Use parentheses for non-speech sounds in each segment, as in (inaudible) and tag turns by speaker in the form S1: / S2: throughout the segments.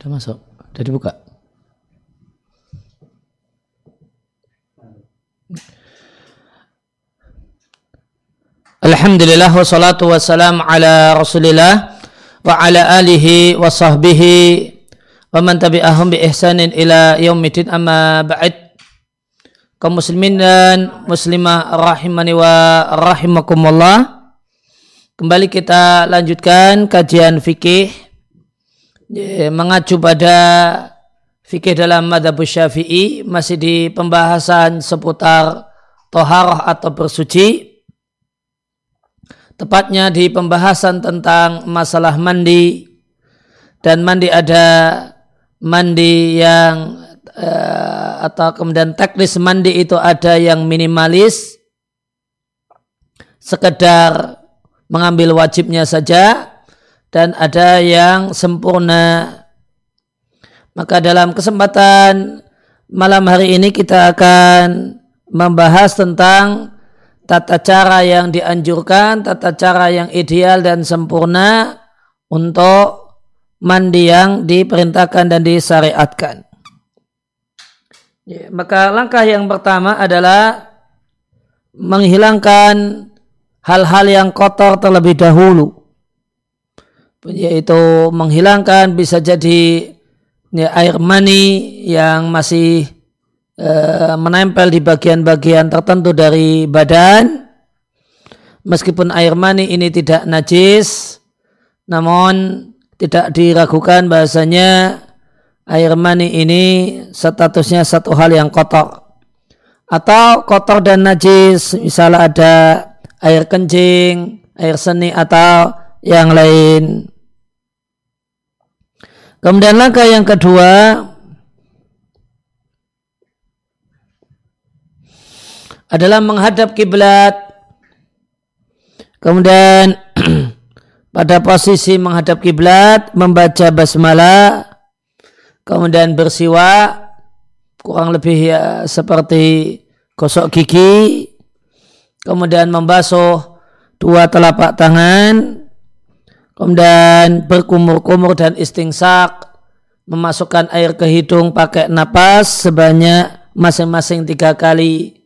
S1: Udah masuk. Udah dibuka. Alhamdulillah wassalatu wassalam ala rasulillah wa ala alihi wa sahbihi wa man tabi'ahum bi ihsanin ila yaumidin amma ba'd kaum muslimin dan muslimah rahimani wa rahimakumullah kembali kita lanjutkan kajian fikih mengacu pada fikih dalam madhab syafi'i masih di pembahasan seputar toharah atau bersuci. Tepatnya di pembahasan tentang masalah mandi. Dan mandi ada mandi yang uh, atau kemudian teknis mandi itu ada yang minimalis. Sekedar mengambil wajibnya saja dan ada yang sempurna maka dalam kesempatan malam hari ini kita akan membahas tentang tata cara yang dianjurkan, tata cara yang ideal dan sempurna untuk mandi yang diperintahkan dan disyariatkan. Ya, maka langkah yang pertama adalah menghilangkan hal-hal yang kotor terlebih dahulu. Yaitu menghilangkan bisa jadi ya, air mani yang masih Eh, menempel di bagian-bagian tertentu dari badan meskipun air mani ini tidak najis namun tidak diragukan bahasanya air mani ini statusnya satu hal yang kotor atau kotor dan najis misalnya ada air kencing, air seni atau yang lain. Kemudian langkah yang kedua adalah menghadap kiblat. Kemudian (clears throat) pada posisi menghadap kiblat membaca basmalah, kemudian bersiwak kurang lebih ya seperti gosok gigi, kemudian membasuh dua telapak tangan, kemudian berkumur-kumur dan istingsak, memasukkan air ke hidung pakai napas sebanyak masing-masing tiga kali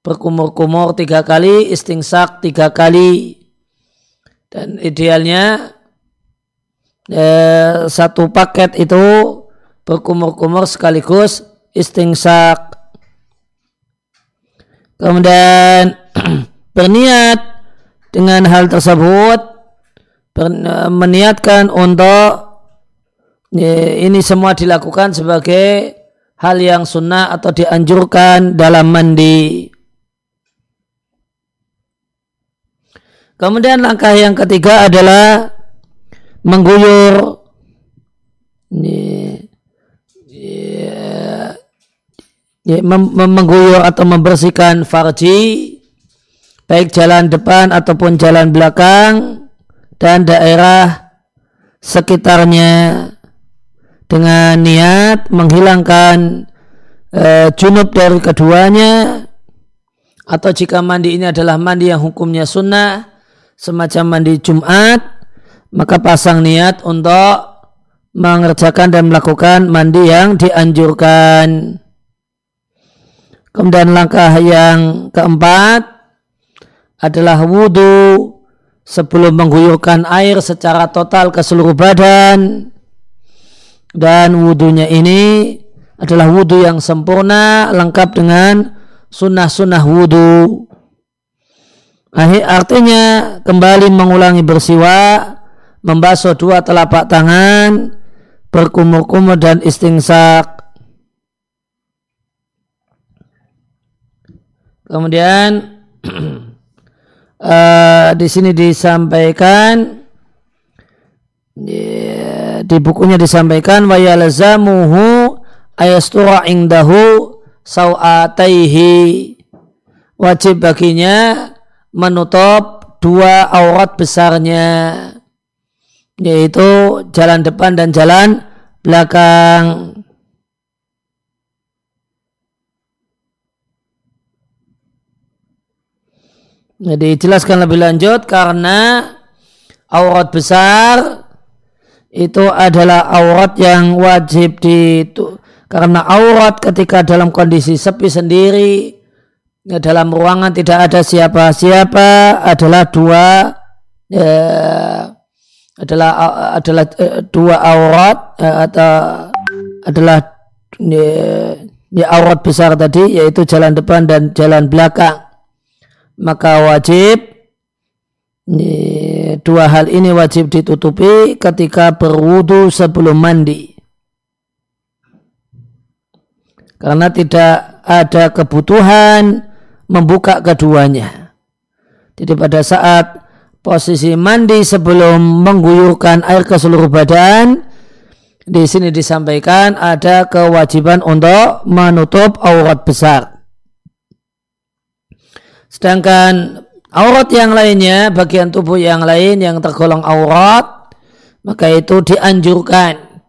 S1: berkumur-kumur tiga kali, istingsak tiga kali. Dan idealnya eh, satu paket itu berkumur-kumur sekaligus istingsak. Kemudian (clears throat) berniat dengan hal tersebut meniatkan untuk eh, ini semua dilakukan sebagai hal yang sunnah atau dianjurkan dalam mandi. Kemudian langkah yang ketiga adalah mengguyur ya, mengguyur atau membersihkan farji baik jalan depan ataupun jalan belakang dan daerah sekitarnya dengan niat menghilangkan e, junub dari keduanya atau jika mandi ini adalah mandi yang hukumnya sunnah semacam mandi Jumat, maka pasang niat untuk mengerjakan dan melakukan mandi yang dianjurkan. Kemudian langkah yang keempat adalah wudhu sebelum mengguyurkan air secara total ke seluruh badan. Dan wudhunya ini adalah wudhu yang sempurna, lengkap dengan sunnah-sunnah wudhu. Artinya kembali mengulangi bersiwa, membasuh dua telapak tangan, berkumur-kumur dan istingsak. Kemudian (clears throat) uh, di sini disampaikan di, bukunya disampaikan wa yalzamuhu ayastura indahu sawataihi wajib baginya menutup dua aurat besarnya yaitu jalan depan dan jalan belakang. Jadi jelaskan lebih lanjut karena aurat besar itu adalah aurat yang wajib di karena aurat ketika dalam kondisi sepi sendiri ya, dalam ruangan tidak ada siapa-siapa adalah dua ya, adalah adalah uh, dua aurat uh, atau adalah ya, ya, aurat besar tadi yaitu jalan depan dan jalan belakang maka wajib dua hal ini wajib ditutupi ketika berwudu sebelum mandi karena tidak ada kebutuhan membuka keduanya jadi pada saat posisi mandi sebelum mengguyurkan air ke seluruh badan. Di sini disampaikan ada kewajiban untuk menutup aurat besar. Sedangkan aurat yang lainnya, bagian tubuh yang lain yang tergolong aurat, maka itu dianjurkan.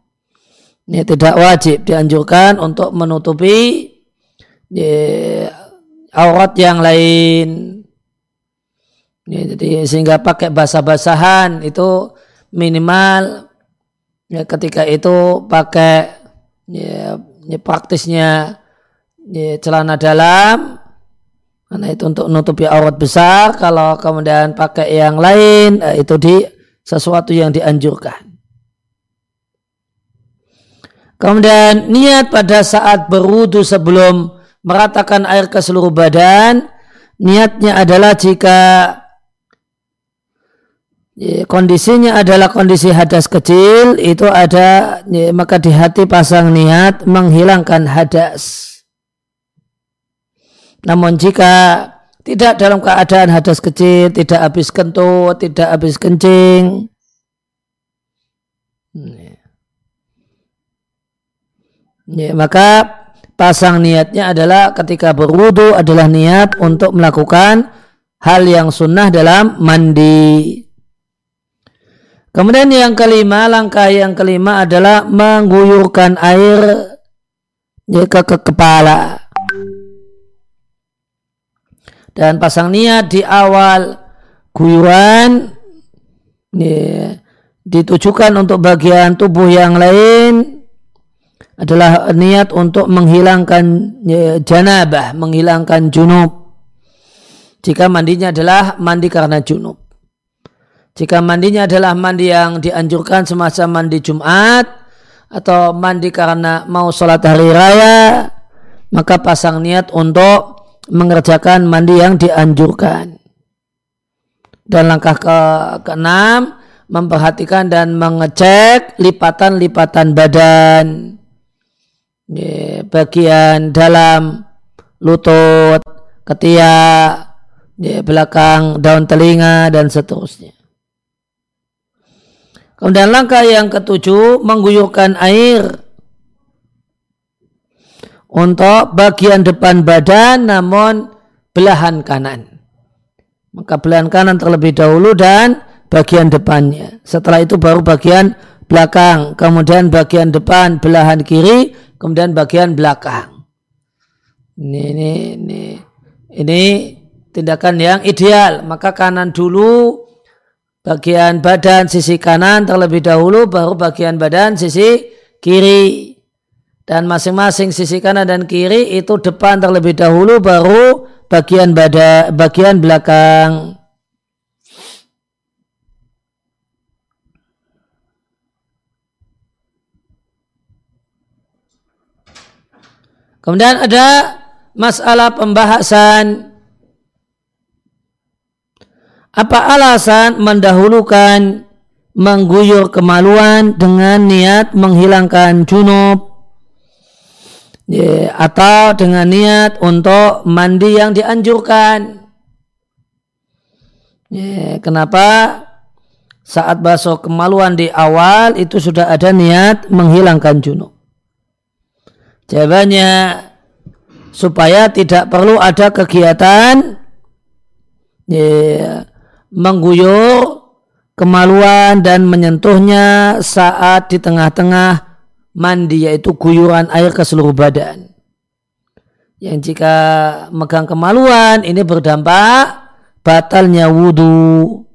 S1: Ini tidak wajib, dianjurkan untuk menutupi ya, aurat yang lain. Ya, jadi sehingga pakai basah-basahan itu minimal ya ketika itu pakai ya, ya praktisnya ya, celana dalam karena itu untuk menutupi aurat besar kalau kemudian pakai yang lain eh, itu di sesuatu yang dianjurkan. Kemudian niat pada saat berwudu sebelum meratakan air ke seluruh badan niatnya adalah jika kondisinya adalah kondisi hadas kecil itu ada maka di hati pasang niat menghilangkan hadas namun jika tidak dalam keadaan hadas kecil tidak habis kentut tidak habis kencing ya, maka pasang niatnya adalah ketika berwudu adalah niat untuk melakukan hal yang sunnah dalam mandi Kemudian yang kelima, langkah yang kelima adalah mengguyurkan air ya, ke, ke kepala. Dan pasang niat di awal guyuran ya, ditujukan untuk bagian tubuh yang lain adalah niat untuk menghilangkan ya, janabah, menghilangkan junub. Jika mandinya adalah mandi karena junub. Jika mandinya adalah mandi yang dianjurkan semasa mandi Jumat atau mandi karena mau sholat hari raya, maka pasang niat untuk mengerjakan mandi yang dianjurkan. Dan langkah ke keenam memperhatikan dan mengecek lipatan-lipatan badan, bagian dalam lutut, ketiak, belakang daun telinga dan seterusnya. Kemudian langkah yang ketujuh mengguyurkan air untuk bagian depan badan namun belahan kanan. Maka belahan kanan terlebih dahulu dan bagian depannya. Setelah itu baru bagian belakang, kemudian bagian depan belahan kiri, kemudian bagian belakang. Ini ini ini ini tindakan yang ideal. Maka kanan dulu bagian badan sisi kanan terlebih dahulu baru bagian badan sisi kiri dan masing-masing sisi kanan dan kiri itu depan terlebih dahulu baru bagian badan bagian belakang. Kemudian ada masalah pembahasan. Apa alasan mendahulukan mengguyur kemaluan dengan niat menghilangkan junub ya, atau dengan niat untuk mandi yang dianjurkan? Ya, kenapa saat basuh kemaluan di awal itu sudah ada niat menghilangkan junub? Jawabannya supaya tidak perlu ada kegiatan ya, mengguyur kemaluan dan menyentuhnya saat di tengah-tengah mandi yaitu guyuran air ke seluruh badan. Yang jika megang kemaluan ini berdampak batalnya wudhu.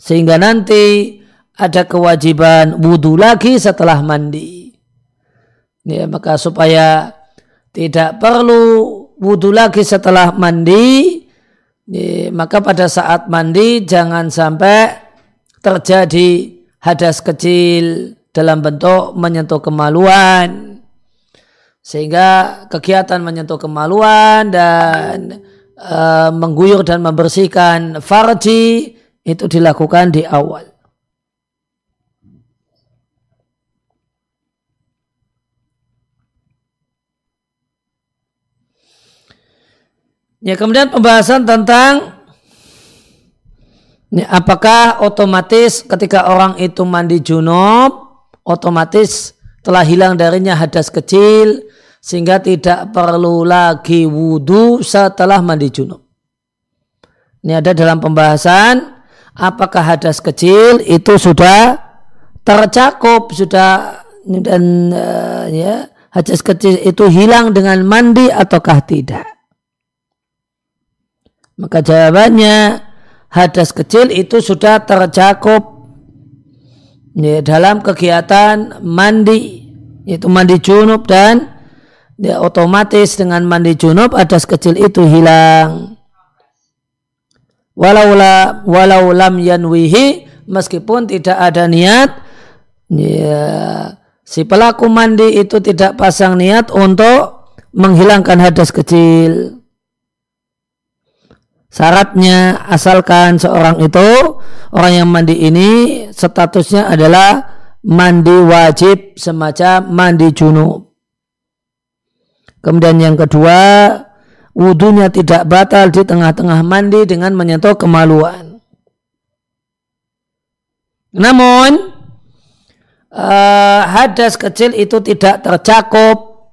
S1: Sehingga nanti ada kewajiban wudhu lagi setelah mandi. Ya, maka supaya tidak perlu wudhu lagi setelah mandi, ya, maka pada saat mandi jangan sampai terjadi hadas kecil dalam bentuk menyentuh kemaluan sehingga kegiatan menyentuh kemaluan dan e, mengguyur dan membersihkan farji itu dilakukan di awal. Ya kemudian pembahasan tentang ya, apakah otomatis ketika orang itu mandi junub otomatis telah hilang darinya hadas kecil sehingga tidak perlu lagi wudhu setelah mandi junub. Ini ada dalam pembahasan apakah hadas kecil itu sudah tercakup sudah dan uh, ya hadas kecil itu hilang dengan mandi ataukah tidak? Maka jawabannya hadas kecil itu sudah tercakup ya, dalam kegiatan mandi yaitu mandi junub dan ya, otomatis dengan mandi junub hadas kecil itu hilang. Walau, la, walau lam yanwihi meskipun tidak ada niat ya, si pelaku mandi itu tidak pasang niat untuk menghilangkan hadas kecil. Syaratnya asalkan seorang itu orang yang mandi ini statusnya adalah mandi wajib semacam mandi junub. Kemudian yang kedua, wudhunya tidak batal di tengah-tengah mandi dengan menyentuh kemaluan. Namun uh, hadas kecil itu tidak tercakup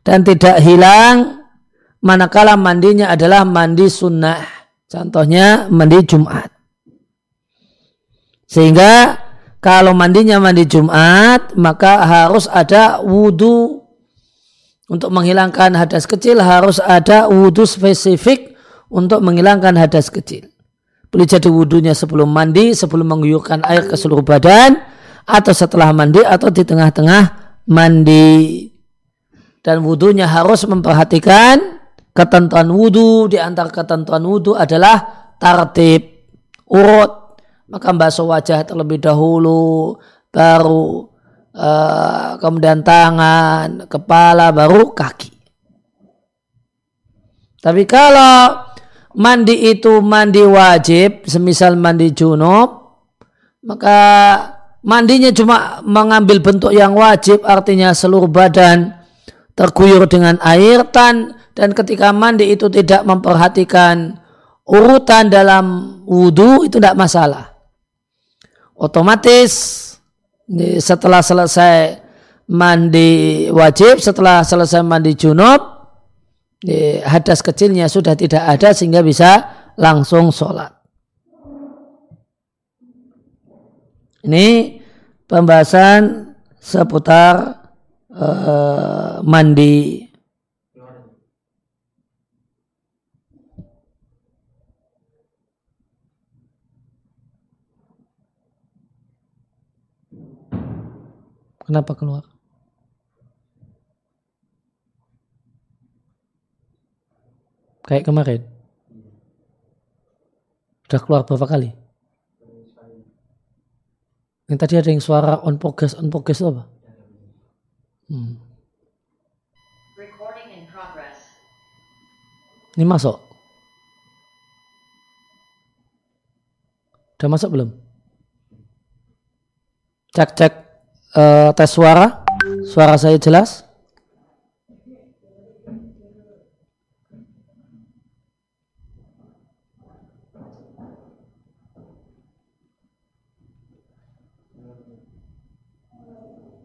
S1: dan tidak hilang manakala mandinya adalah mandi sunnah. Contohnya mandi Jumat. Sehingga kalau mandinya mandi Jumat, maka harus ada wudhu. Untuk menghilangkan hadas kecil harus ada wudhu spesifik untuk menghilangkan hadas kecil. Boleh jadi wudhunya sebelum mandi, sebelum mengguyurkan air ke seluruh badan, atau setelah mandi, atau di tengah-tengah mandi. Dan wudhunya harus memperhatikan ketentuan wudhu di antara ketentuan wudhu adalah tartib urut. Maka basuh wajah terlebih dahulu baru uh, kemudian tangan kepala baru kaki. Tapi kalau mandi itu mandi wajib semisal mandi junub maka mandinya cuma mengambil bentuk yang wajib artinya seluruh badan terguyur dengan air tan dan ketika mandi itu tidak memperhatikan urutan dalam wudhu itu tidak masalah. Otomatis setelah selesai mandi wajib, setelah selesai mandi junub, hadas kecilnya sudah tidak ada sehingga bisa langsung sholat. Ini pembahasan seputar uh, mandi Kenapa keluar? Kayak kemarin. Sudah keluar berapa kali? Yang tadi ada yang suara on progress, on progress apa? Hmm. Ini masuk? Udah masuk belum? Cek cek uh, tes suara. Suara saya jelas?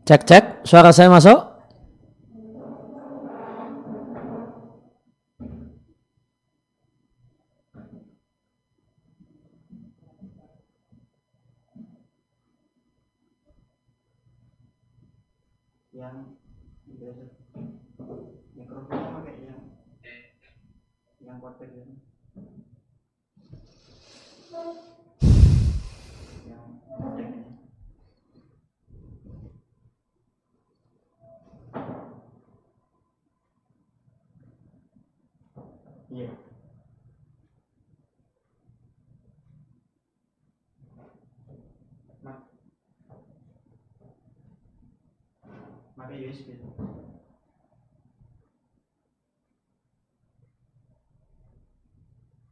S1: Cek cek, suara saya masuk?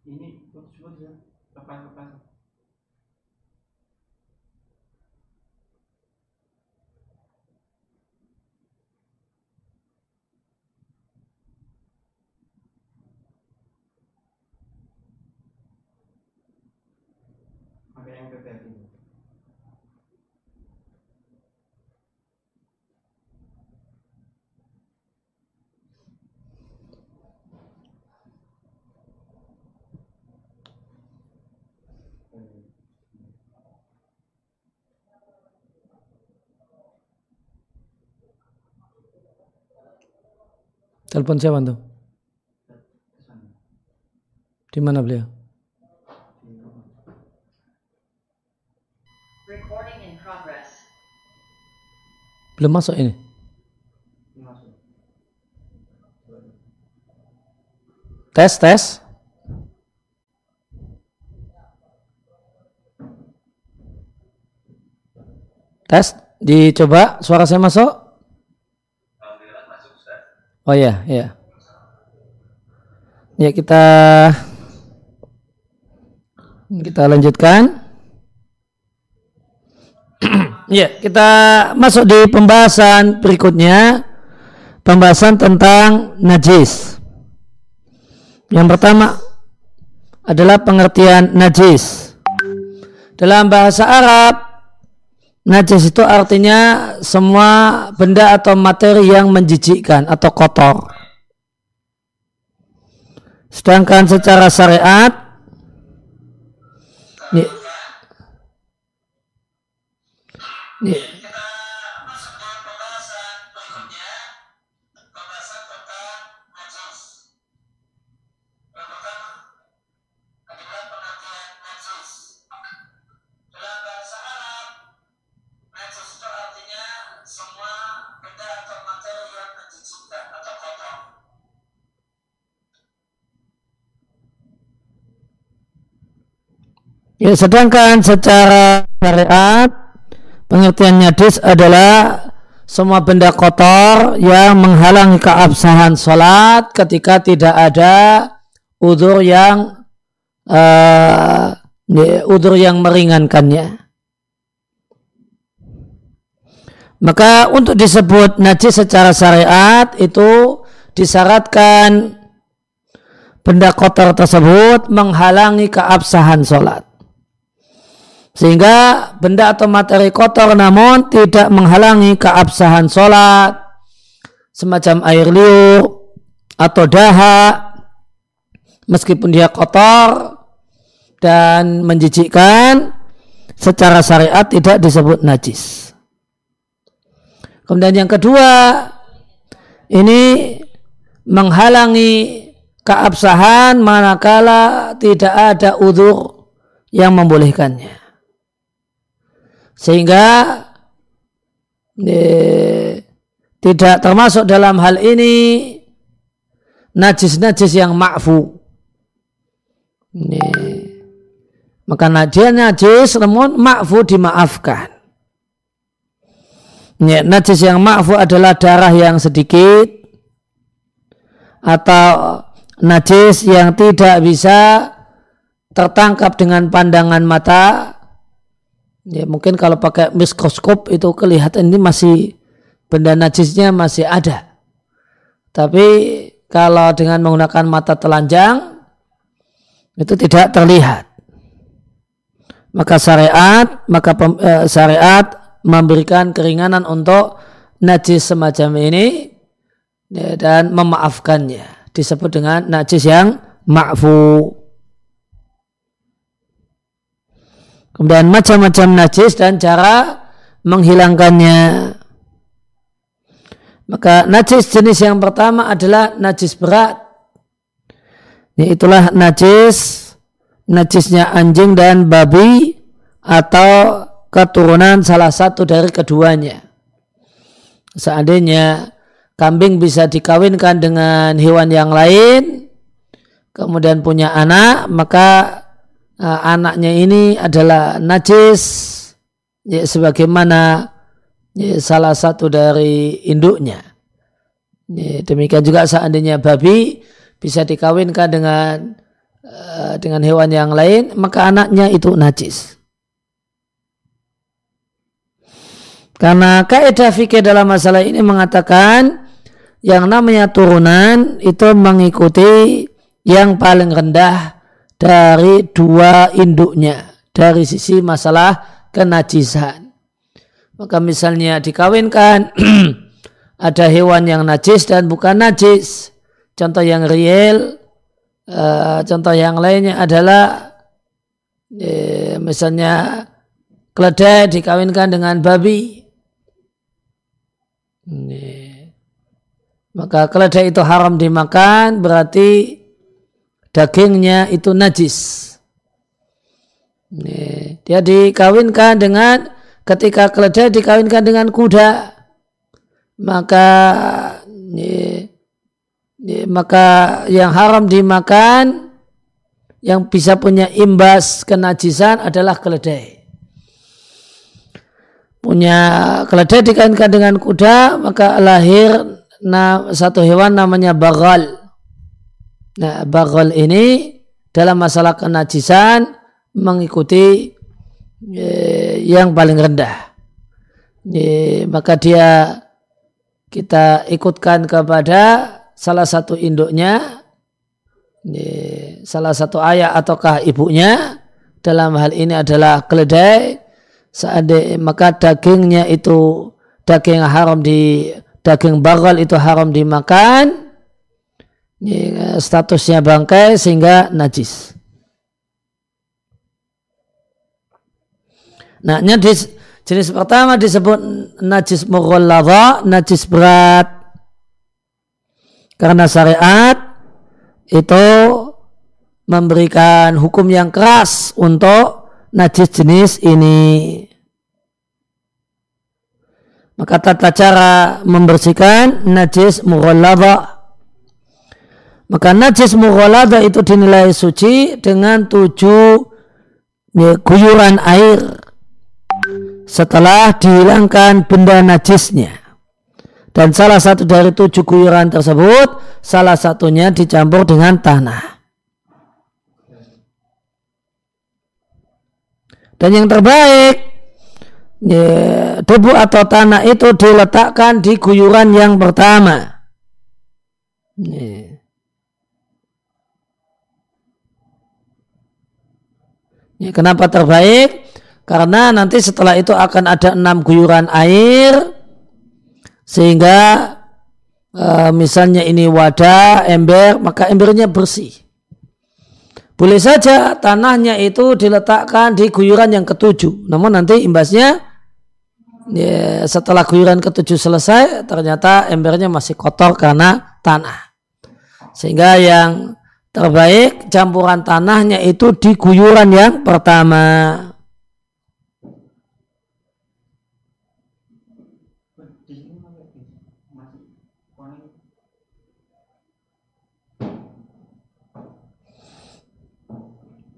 S2: Ini putus-putus ya. Lepas-lepas. Pakai
S1: Telepon siapa tuh? Di mana beliau? Belum masuk ini. Tes, tes. Tes, dicoba suara saya masuk? Oh iya, iya. Ya kita kita lanjutkan. (clears throat) ya, kita masuk di pembahasan berikutnya. Pembahasan tentang najis. Yang pertama adalah pengertian najis. Dalam bahasa Arab, najis itu artinya semua benda atau materi yang menjijikkan atau kotor. Sedangkan secara syariat, ini, ini, Ya, sedangkan secara syariat pengertian najis adalah semua benda kotor yang menghalangi keabsahan sholat ketika tidak ada udur yang uh, udur yang meringankannya. Maka untuk disebut najis secara syariat itu disyaratkan benda kotor tersebut menghalangi keabsahan sholat. Sehingga benda atau materi kotor namun tidak menghalangi keabsahan sholat. Semacam air liur atau dahak. Meskipun dia kotor dan menjijikkan. Secara syariat tidak disebut najis. Kemudian yang kedua. Ini menghalangi keabsahan manakala tidak ada udur yang membolehkannya sehingga eh, tidak termasuk dalam hal ini najis-najis yang ma'fu. Nih. Maka najis najis namun ma'fu dimaafkan. Nih, najis yang ma'fu adalah darah yang sedikit atau najis yang tidak bisa tertangkap dengan pandangan mata Ya mungkin kalau pakai mikroskop itu kelihatan ini masih benda najisnya masih ada. Tapi kalau dengan menggunakan mata telanjang itu tidak terlihat. Maka syariat maka pem, eh, syariat memberikan keringanan untuk najis semacam ini ya, dan memaafkannya disebut dengan najis yang ma'fu. Kemudian macam-macam najis dan cara menghilangkannya. Maka najis jenis yang pertama adalah najis berat. Itulah najis, najisnya anjing dan babi atau keturunan salah satu dari keduanya. Seandainya kambing bisa dikawinkan dengan hewan yang lain, kemudian punya anak, maka uh, anaknya ini adalah najis ya, sebagaimana ya, salah satu dari induknya. Ya, demikian juga seandainya babi bisa dikawinkan dengan uh, dengan hewan yang lain, maka anaknya itu najis. Karena kaidah fikih dalam masalah ini mengatakan yang namanya turunan itu mengikuti yang paling rendah dari dua induknya dari sisi masalah kenajisan. Maka misalnya dikawinkan (clears throat) ada hewan yang najis dan bukan najis. Contoh yang real, uh, contoh yang lainnya adalah uh, misalnya keledai dikawinkan dengan babi. Maka keledai itu haram dimakan berarti dagingnya itu najis. Dia dikawinkan dengan ketika keledai dikawinkan dengan kuda maka maka yang haram dimakan yang bisa punya imbas kenajisan adalah keledai punya keledai dikaitkan dengan kuda maka lahir satu hewan namanya bagal. Nah, bagal ini dalam masalah kenajisan mengikuti eh, yang paling rendah. Eh, maka dia kita ikutkan kepada salah satu induknya, eh, salah satu ayah ataukah ibunya. Dalam hal ini adalah keledai maka dagingnya itu daging haram di daging bagal itu haram dimakan statusnya bangkai sehingga najis. Nah, jenis, jenis pertama disebut najis mughallaba, najis berat. Karena syariat itu memberikan hukum yang keras untuk najis jenis ini. Maka tata cara membersihkan najis mughallada. Maka najis mughallada itu dinilai suci dengan tujuh ya, guyuran air setelah dihilangkan benda najisnya. Dan salah satu dari tujuh guyuran tersebut, salah satunya dicampur dengan tanah. Dan yang terbaik, ya, debu atau tanah itu diletakkan di guyuran yang pertama. Ya. Ya, kenapa terbaik? Karena nanti setelah itu akan ada enam guyuran air sehingga e, misalnya ini wadah, ember, maka embernya bersih. Boleh saja tanahnya itu diletakkan di guyuran yang ketujuh. Namun nanti imbasnya ya, setelah guyuran ketujuh selesai ternyata embernya masih kotor karena tanah. Sehingga yang terbaik campuran tanahnya itu di guyuran yang pertama.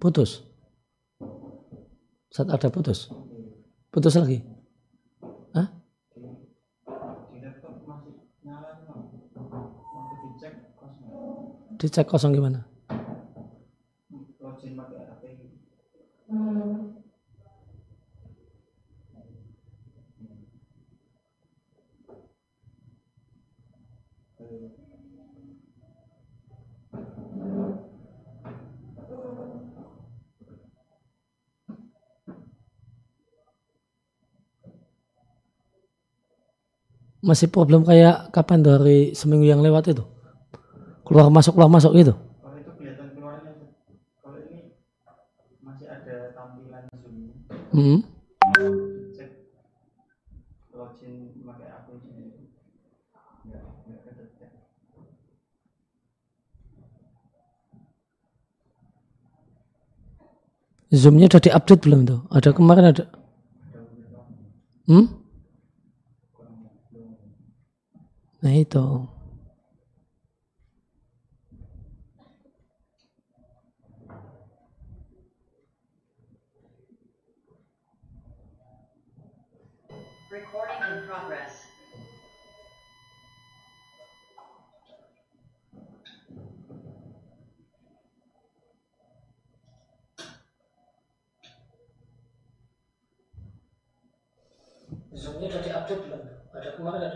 S1: Putus. Saat ada putus. Putus lagi. Dicek kosong gimana? masih problem kayak kapan dari seminggu yang lewat itu keluar masuk keluar masuk gitu
S2: Kalau itu kelihatan keluarnya. Kalau ini masih ada tampilan zoom.
S1: hmm.
S2: Cek login pakai akun kedetek.
S1: zoomnya udah diupdate belum tuh ada kemarin ada hmm? nah itu kemarin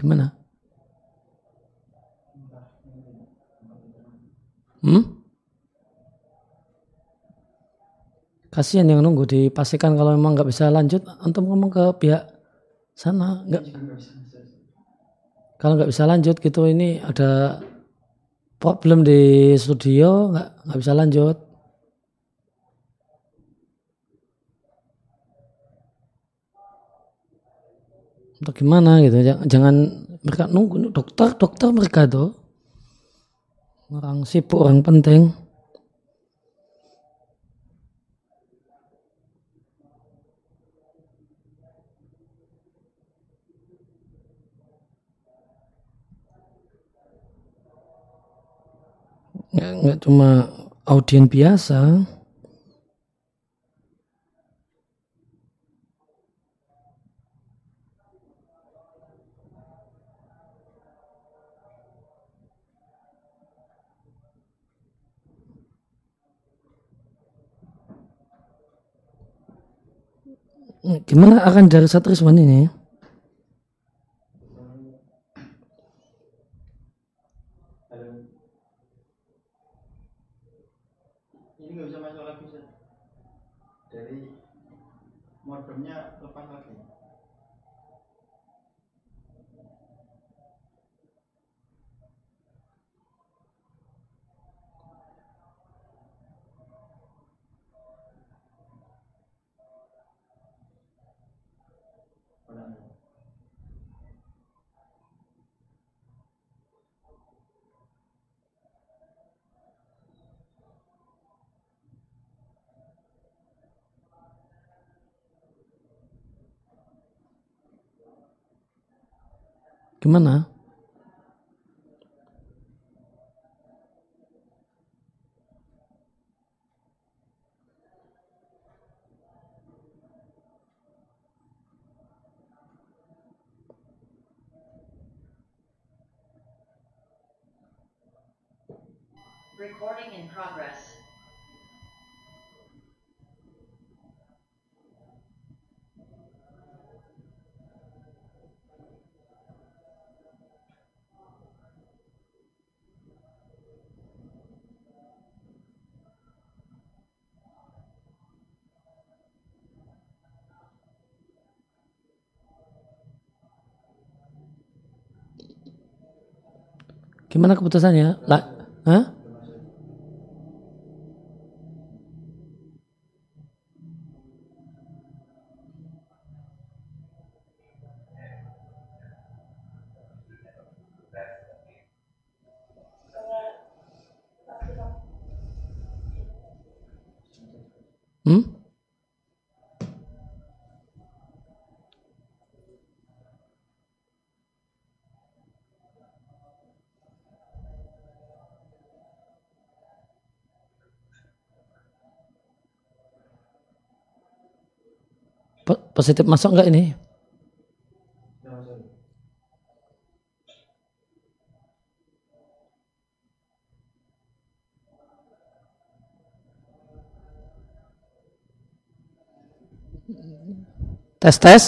S1: Gimana? Hmm? Kasihan yang nunggu dipastikan kalau memang nggak bisa lanjut, antum ngomong ke pihak sana nggak kalau nggak bisa lanjut gitu ini ada problem di studio nggak nggak bisa lanjut atau gimana gitu jangan, jangan mereka nunggu dokter dokter mereka tuh orang sibuk orang penting. Nggak cuma audien biasa Gimana akan dari Satriswan ini? Gimana?
S3: Recording in progress.
S1: Gimana keputusannya? Lah, Hah? Positif masuk enggak ini? Tes tes.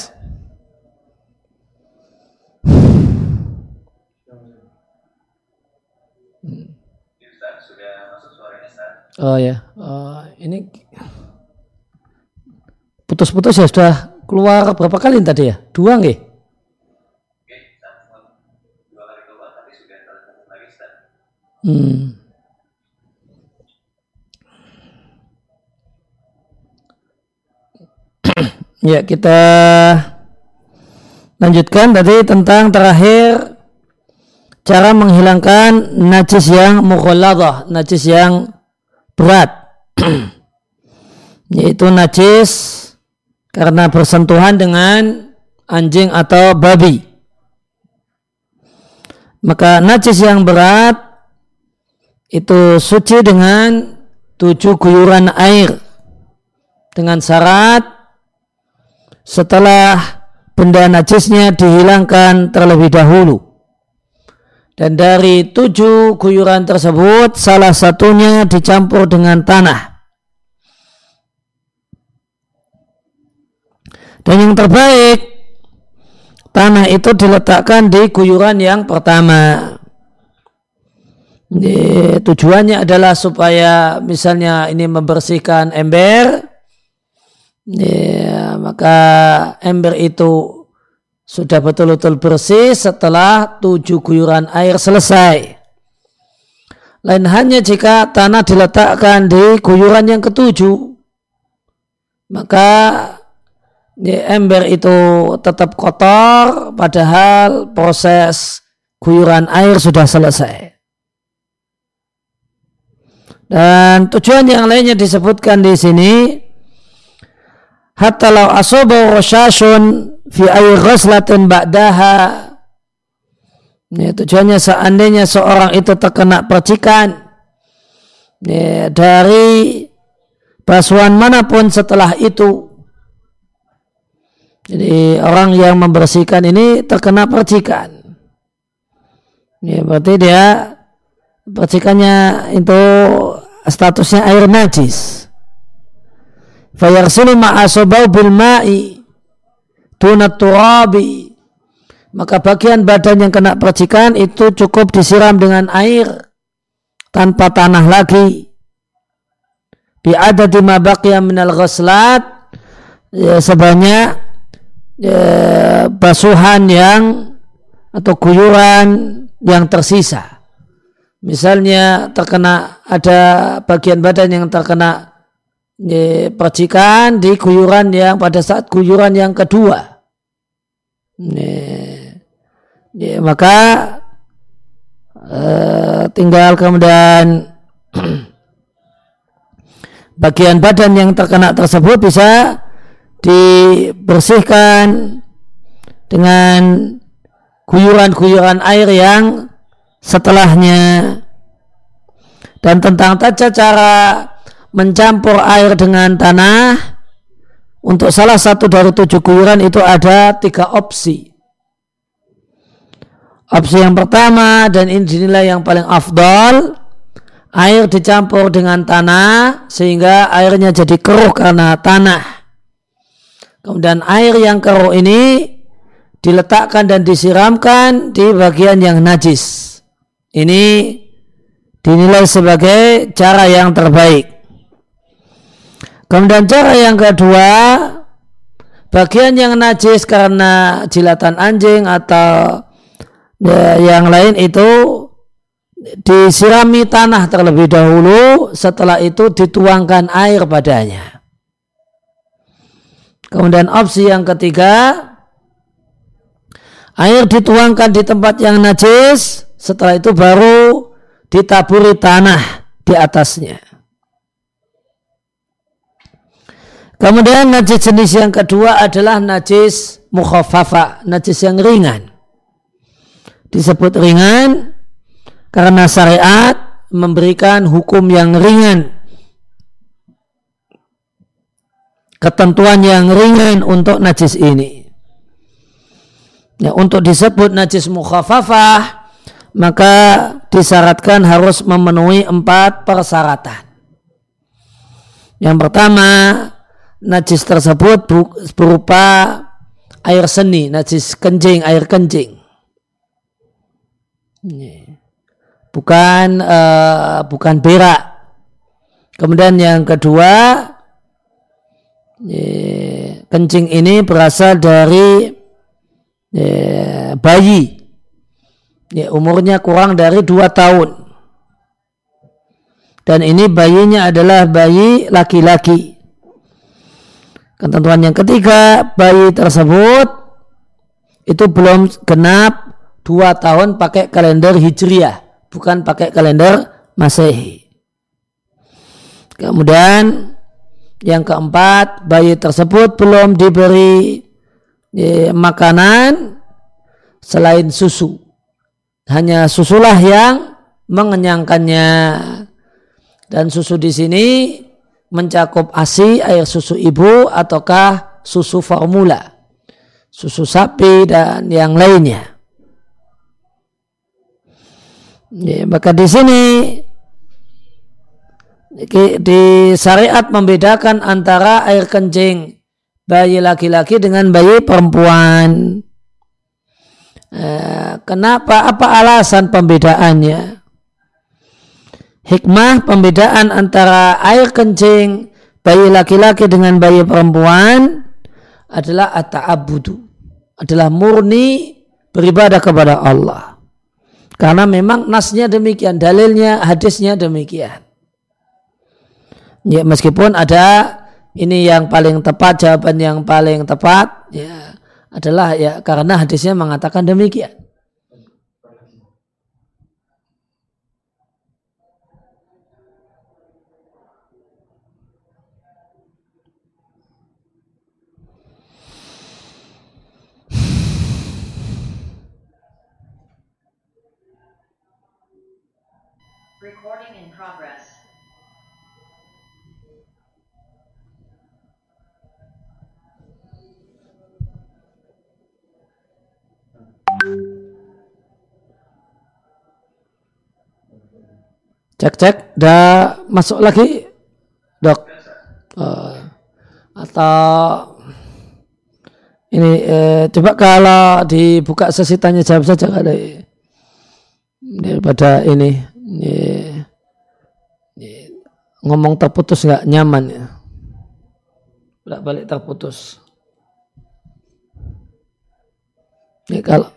S1: Oh ya, Oh, ini putus-putus ya sudah keluar berapa kali tadi ya? Dua nggih? Hmm. ya kita lanjutkan tadi tentang terakhir cara menghilangkan najis yang mukhalladah, najis yang berat. (clears throat) Yaitu najis karena bersentuhan dengan anjing atau babi. Maka najis yang berat itu suci dengan tujuh guyuran air dengan syarat setelah benda najisnya dihilangkan terlebih dahulu. Dan dari tujuh guyuran tersebut salah satunya dicampur dengan tanah. Dan yang terbaik tanah itu diletakkan di guyuran yang pertama. Ini, tujuannya adalah supaya misalnya ini membersihkan ember, ya, maka ember itu sudah betul-betul bersih setelah tujuh guyuran air selesai. Lain hanya jika tanah diletakkan di guyuran yang ketujuh, maka ember itu tetap kotor padahal proses guyuran air sudah selesai. Dan tujuan yang lainnya disebutkan di sini hatta law asaba rasyasun fi air ghaslatin ba'daha ya, tujuannya seandainya seorang itu terkena percikan ya, dari basuhan mana pun setelah itu jadi orang yang membersihkan ini terkena percikan ya, berarti dia percikannya itu statusnya air najis. Fayarsulu ma'asobau bil ma'i tunat turabi. Maka bagian badan yang kena percikan itu cukup disiram dengan air tanpa tanah lagi. Bi'adadi ma baqiya minal ghaslat ya, sebanyak ya, basuhan yang atau guyuran yang tersisa. Misalnya terkena ada bagian badan yang terkena ya, percikan di guyuran yang pada saat guyuran yang kedua. Ya, ya, maka eh, tinggal kemudian (clears throat) bagian badan yang terkena tersebut bisa dibersihkan dengan guyuran-guyuran air yang setelahnya. Dan tentang tata cara mencampur air dengan tanah untuk salah satu dari tujuh guyuran itu ada tiga opsi. Opsi yang pertama dan ini dinilai yang paling afdol air dicampur dengan tanah sehingga airnya jadi keruh karena tanah. Kemudian air yang keruh ini diletakkan dan disiramkan di bagian yang najis. Ini dinilai sebagai cara yang terbaik. Kemudian cara yang kedua, bagian yang najis karena jilatan anjing atau ya, yang lain itu disirami tanah terlebih dahulu, setelah itu dituangkan air padanya. Kemudian opsi yang ketiga, air dituangkan di tempat yang najis, setelah itu baru ditaburi tanah di atasnya. Kemudian najis jenis yang kedua adalah najis mukhafafa, najis yang ringan. Disebut ringan karena syariat memberikan hukum yang ringan. Ketentuan yang ringan untuk najis ini. Ya, untuk disebut najis mukhafafah, maka disyaratkan harus memenuhi empat persyaratan. Yang pertama, najis tersebut berupa air seni, najis kencing, air kencing. Bukan uh, bukan berak. Kemudian yang kedua, kencing ini berasal dari bayi. Ya, umurnya kurang dari dua tahun. Dan ini bayinya adalah bayi laki-laki. Ketentuan yang ketiga bayi tersebut itu belum genap dua tahun pakai kalender hijriah bukan pakai kalender masehi. Kemudian yang keempat bayi tersebut belum diberi ya, makanan selain susu. Hanya susulah yang mengenyangkannya. Dan susu di sini mencakup ASI, air susu ibu, ataukah susu formula, susu sapi dan yang lainnya. Ya, maka di sini di syariat membedakan antara air kencing bayi laki-laki dengan bayi perempuan. Eh, kenapa? Apa alasan pembedaannya? Hikmah pembedaan antara air kencing bayi laki-laki dengan bayi perempuan adalah at-ta'abudu. Adalah murni beribadah kepada Allah. Karena memang nasnya demikian, dalilnya, hadisnya demikian. Ya, meskipun ada ini yang paling tepat jawaban yang paling tepat ya adalah ya karena hadisnya mengatakan demikian. Cek cek, dah masuk lagi, dok. Uh, atau ini eh, coba kalau dibuka sesi tanya jawab saja kali daripada ini, ini, ngomong terputus nggak nyaman ya. Balik terputus. Ini kalau